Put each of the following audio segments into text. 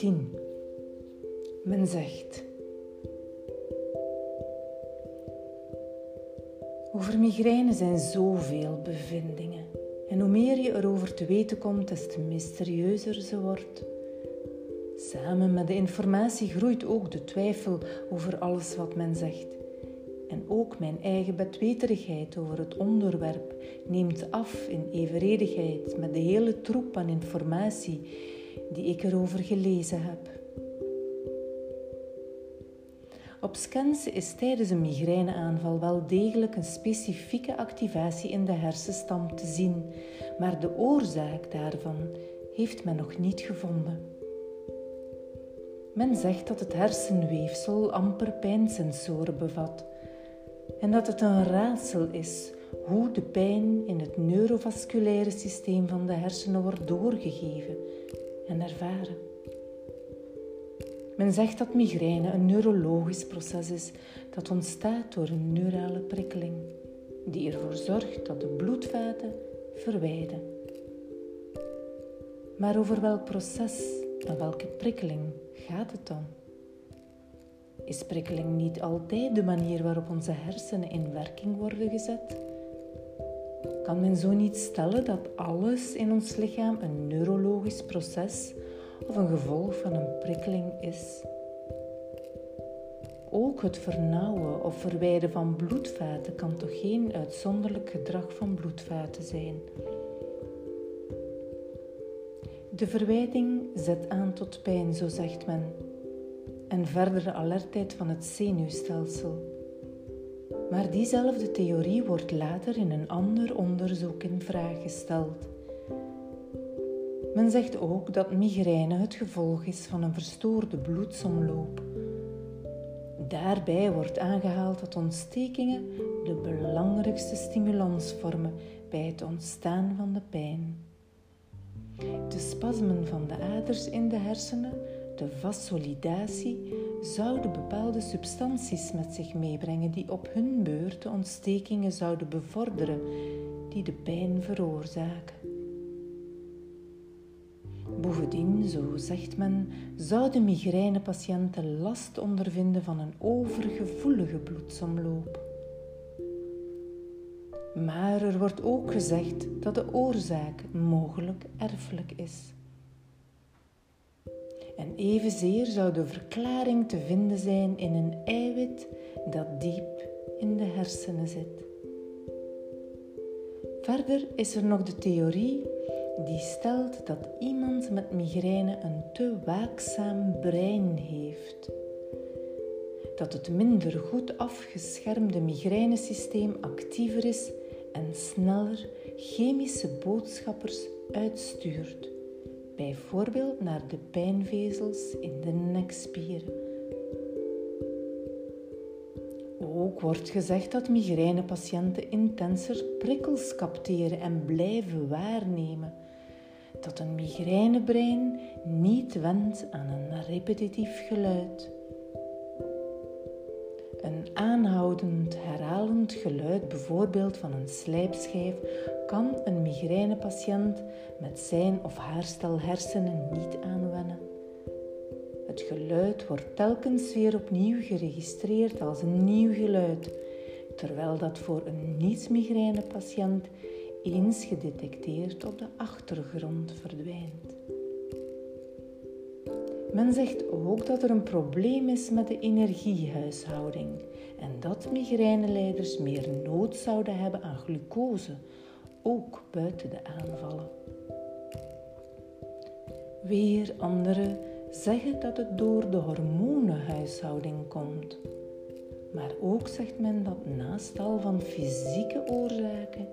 tien. Men zegt. Over migraine zijn zoveel bevindingen. En hoe meer je erover te weten komt, des te mysterieuzer ze wordt. Samen met de informatie groeit ook de twijfel over alles wat men zegt. En ook mijn eigen bedweterigheid over het onderwerp neemt af in evenredigheid met de hele troep aan informatie die ik erover gelezen heb. Op scans is tijdens een migraineaanval wel degelijk een specifieke activatie in de hersenstam te zien, maar de oorzaak daarvan heeft men nog niet gevonden. Men zegt dat het hersenweefsel amper pijnsensoren bevat en dat het een raadsel is hoe de pijn in het neurovasculaire systeem van de hersenen wordt doorgegeven en ervaren. Men zegt dat migraine een neurologisch proces is dat ontstaat door een neurale prikkeling, die ervoor zorgt dat de bloedvaten verwijden. Maar over welk proces en welke prikkeling gaat het dan? Is prikkeling niet altijd de manier waarop onze hersenen in werking worden gezet? Kan men zo niet stellen dat alles in ons lichaam een neurologisch proces of een gevolg van een prikkeling is? Ook het vernauwen of verwijden van bloedvaten kan toch geen uitzonderlijk gedrag van bloedvaten zijn? De verwijding zet aan tot pijn, zo zegt men, en verdere alertheid van het zenuwstelsel. Maar diezelfde theorie wordt later in een ander onderzoek in vraag gesteld. Men zegt ook dat migraine het gevolg is van een verstoorde bloedsomloop. Daarbij wordt aangehaald dat ontstekingen de belangrijkste stimulans vormen bij het ontstaan van de pijn. De spasmen van de aders in de hersenen de vasolidatie zouden bepaalde substanties met zich meebrengen die op hun beurt de ontstekingen zouden bevorderen die de pijn veroorzaken. Bovendien, zo zegt men, zouden migrainepatiënten last ondervinden van een overgevoelige bloedsomloop. Maar er wordt ook gezegd dat de oorzaak mogelijk erfelijk is. En evenzeer zou de verklaring te vinden zijn in een eiwit dat diep in de hersenen zit. Verder is er nog de theorie die stelt dat iemand met migraine een te waakzaam brein heeft. Dat het minder goed afgeschermde migrainesysteem actiever is en sneller chemische boodschappers uitstuurt bijvoorbeeld naar de pijnvezels in de nekspieren. Ook wordt gezegd dat migrainepatiënten intenser prikkels capteren en blijven waarnemen. Dat een migrainebrein niet wendt aan een repetitief geluid. Een aanhoudend, herhalend geluid, bijvoorbeeld van een slijpschijf, kan een migrainepatiënt met zijn of haar stel hersenen niet aanwennen. Het geluid wordt telkens weer opnieuw geregistreerd als een nieuw geluid, terwijl dat voor een niet-migrainepatiënt eens gedetecteerd op de achtergrond verdwijnt. Men zegt ook dat er een probleem is met de energiehuishouding en dat migraineleiders meer nood zouden hebben aan glucose, ook buiten de aanvallen. Weer anderen zeggen dat het door de hormonenhuishouding komt. Maar ook zegt men dat naast al van fysieke oorzaken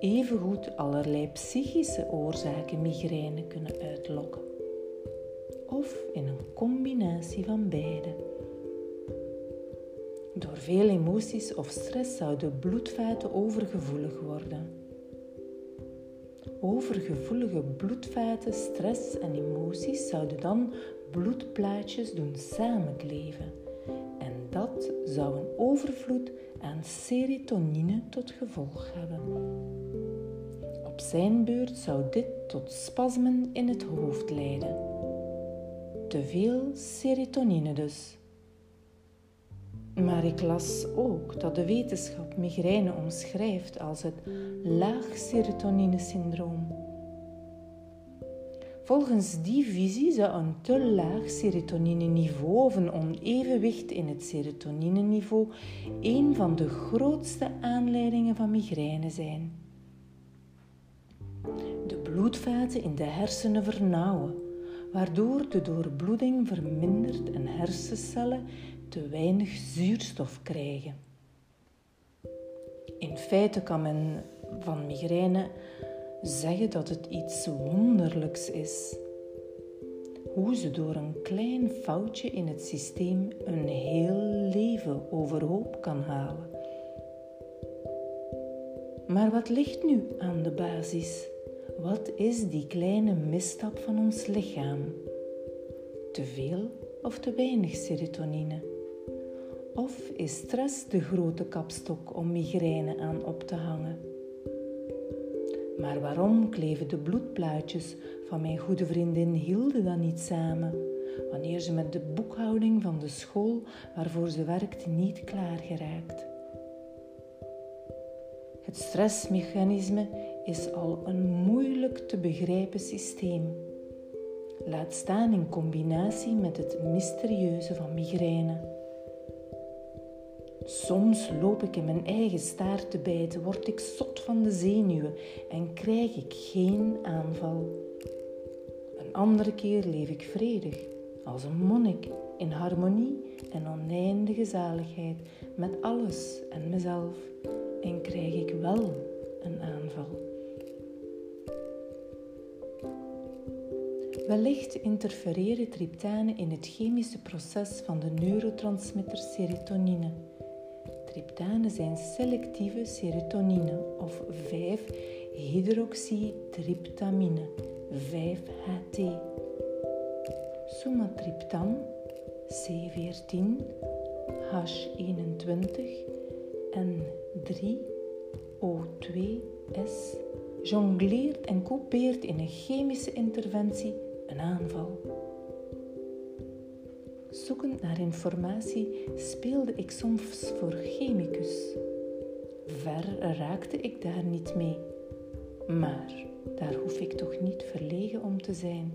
evengoed allerlei psychische oorzaken migraine kunnen uitlokken of in een combinatie van beide. Door veel emoties of stress zouden bloedvaten overgevoelig worden. Overgevoelige bloedvaten, stress en emoties zouden dan bloedplaatjes doen samenkleven. En dat zou een overvloed aan serotonine tot gevolg hebben. Op zijn beurt zou dit tot spasmen in het hoofd leiden. Te veel serotonine dus. Maar ik las ook dat de wetenschap migraine omschrijft als het laag serotonine syndroom. Volgens die visie zou een te laag serotonine-niveau of een onevenwicht in het serotonine-niveau een van de grootste aanleidingen van migraine zijn. De bloedvaten in de hersenen vernauwen, waardoor de doorbloeding vermindert en hersencellen te weinig zuurstof krijgen. In feite kan men van migraine zeggen dat het iets wonderlijks is. Hoe ze door een klein foutje in het systeem een heel leven overhoop kan halen. Maar wat ligt nu aan de basis? Wat is die kleine misstap van ons lichaam? Te veel of te weinig serotonine? Of is stress de grote kapstok om migraine aan op te hangen? Maar waarom kleven de bloedplaatjes van mijn goede vriendin Hilde dan niet samen, wanneer ze met de boekhouding van de school waarvoor ze werkt niet klaar geraakt? Het stressmechanisme is al een moeilijk te begrijpen systeem. Laat staan in combinatie met het mysterieuze van migraine. Soms loop ik in mijn eigen staart te bijten, word ik zot van de zenuwen en krijg ik geen aanval. Een andere keer leef ik vredig, als een monnik, in harmonie en oneindige zaligheid met alles en mezelf en krijg ik wel een aanval. Wellicht interfereren triptanen in het chemische proces van de neurotransmitter serotonine Triptanen zijn selectieve serotonine of 5-hydroxytryptamine, 5-HT. Sumatriptan, C14, H21 en 3O2S jongleert en coupeert in een chemische interventie een aanval. Zoekend naar informatie speelde ik soms voor chemicus. Ver raakte ik daar niet mee. Maar daar hoef ik toch niet verlegen om te zijn,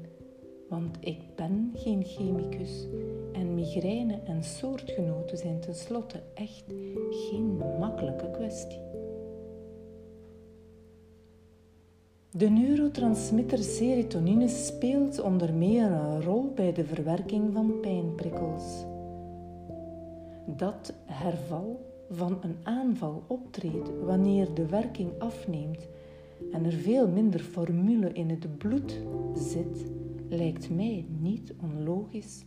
want ik ben geen chemicus en migraine en soortgenoten zijn tenslotte echt geen makkelijke kwestie. De neurotransmitter serotonine speelt onder meer een rol bij de verwerking van pijnprikkels. Dat herval van een aanval optreedt wanneer de werking afneemt en er veel minder formule in het bloed zit, lijkt mij niet onlogisch.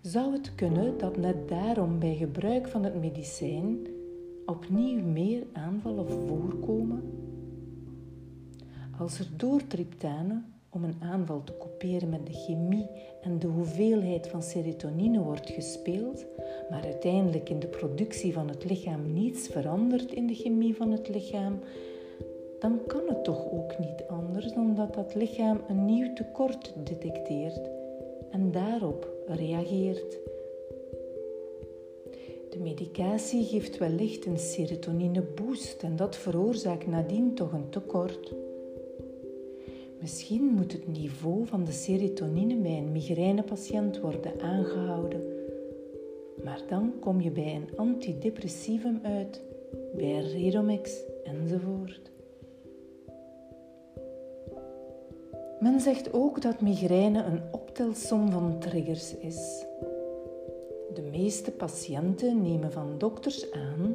Zou het kunnen dat net daarom bij gebruik van het medicijn opnieuw meer aanvallen voorkomen? Als er door triptanen, om een aanval te kopiëren met de chemie en de hoeveelheid van serotonine wordt gespeeld, maar uiteindelijk in de productie van het lichaam niets verandert in de chemie van het lichaam, dan kan het toch ook niet anders dan dat dat lichaam een nieuw tekort detecteert en daarop reageert. De medicatie geeft wellicht een serotonine boost en dat veroorzaakt nadien toch een tekort. Misschien moet het niveau van de serotonine bij een migrainepatiënt worden aangehouden. Maar dan kom je bij een antidepressivum uit, bij Redomex enzovoort. Men zegt ook dat migraine een optelsom van triggers is. De meeste patiënten nemen van dokters aan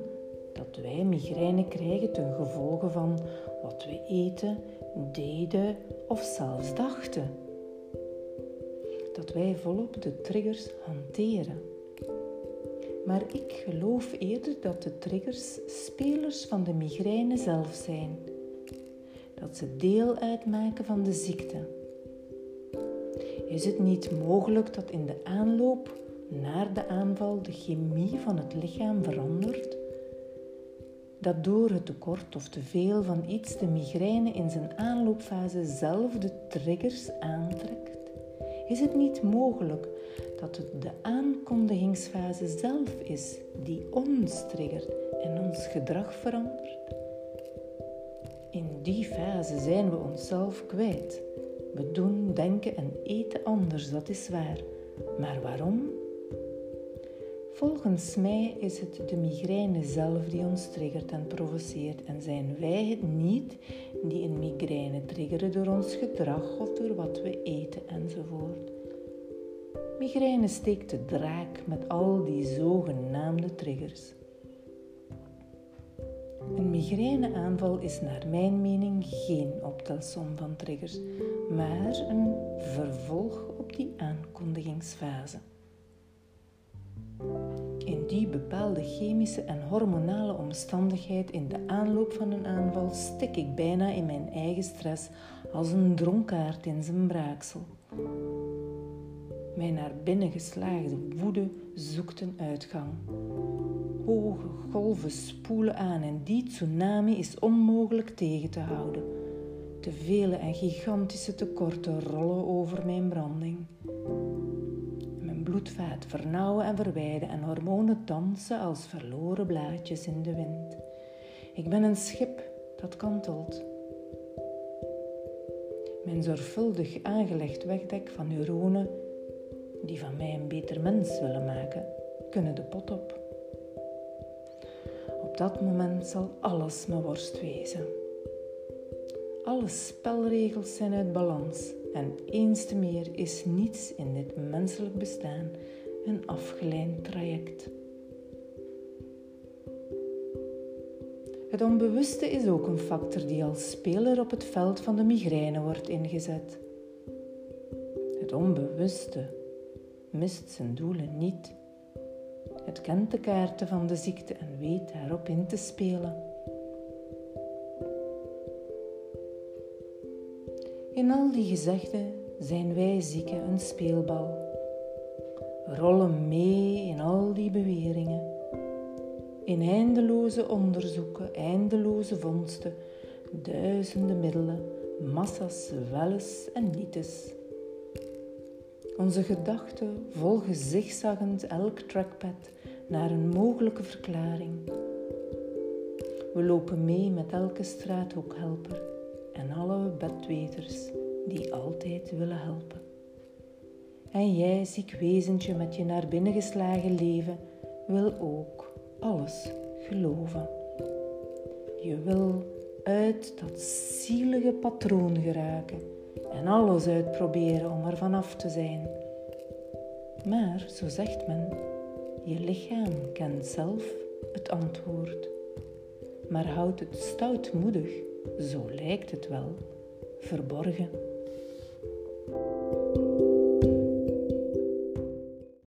dat wij migraine krijgen ten gevolge van wat we eten, deden of zelfs dachten. Dat wij volop de triggers hanteren. Maar ik geloof eerder dat de triggers spelers van de migraine zelf zijn. Dat ze deel uitmaken van de ziekte. Is het niet mogelijk dat in de aanloop naar de aanval de chemie van het lichaam verandert? Dat door het tekort of te veel van iets de migraine in zijn aanloopfase zelf de triggers aantrekt? Is het niet mogelijk dat het de aankondigingsfase zelf is die ons triggert en ons gedrag verandert? In die fase zijn we onszelf kwijt. We doen, denken en eten anders, dat is waar. Maar waarom? Volgens mij is het de migraine zelf die ons triggert en provoceert en zijn wij het niet die een migraine triggeren door ons gedrag of door wat we eten enzovoort. Migraine steekt de draak met al die zogenaamde triggers. Een migraineaanval is naar mijn mening geen optelsom van triggers, maar een vervolg op die aankondigingsfase. Die bepaalde chemische en hormonale omstandigheid in de aanloop van een aanval stik ik bijna in mijn eigen stress als een dronkaard in zijn braaksel. Mijn naar binnen geslaagde woede zoekt een uitgang. Hoge golven spoelen aan en die tsunami is onmogelijk tegen te houden. De vele en gigantische tekorten rollen over mijn branding. Bloedvaat vernauwen en verwijden en hormonen dansen als verloren blaadjes in de wind. Ik ben een schip dat kantelt. Mijn zorgvuldig aangelegd wegdek van neuronen die van mij een beter mens willen maken, kunnen de pot op. Op dat moment zal alles mijn worst wezen. Alle spelregels zijn uit balans en eens te meer is niets in dit menselijk bestaan een afgeleid traject. Het onbewuste is ook een factor die als speler op het veld van de migraine wordt ingezet. Het onbewuste mist zijn doelen niet. Het kent de kaarten van de ziekte en weet daarop in te spelen. In al die gezegden zijn wij zieken een speelbal. We rollen mee in al die beweringen. In eindeloze onderzoeken, eindeloze vondsten, duizenden middelen, massa's welles en nietes. Onze gedachten volgen zigzaggend elk trackpad naar een mogelijke verklaring. We lopen mee met elke straathoekhelper en alle bedweters die altijd willen helpen. En jij, ziek wezentje met je naar binnen geslagen leven, wil ook alles geloven. Je wil uit dat zielige patroon geraken en alles uitproberen om er vanaf te zijn. Maar, zo zegt men, je lichaam kent zelf het antwoord, maar houdt het stoutmoedig, zo lijkt het wel, verborgen.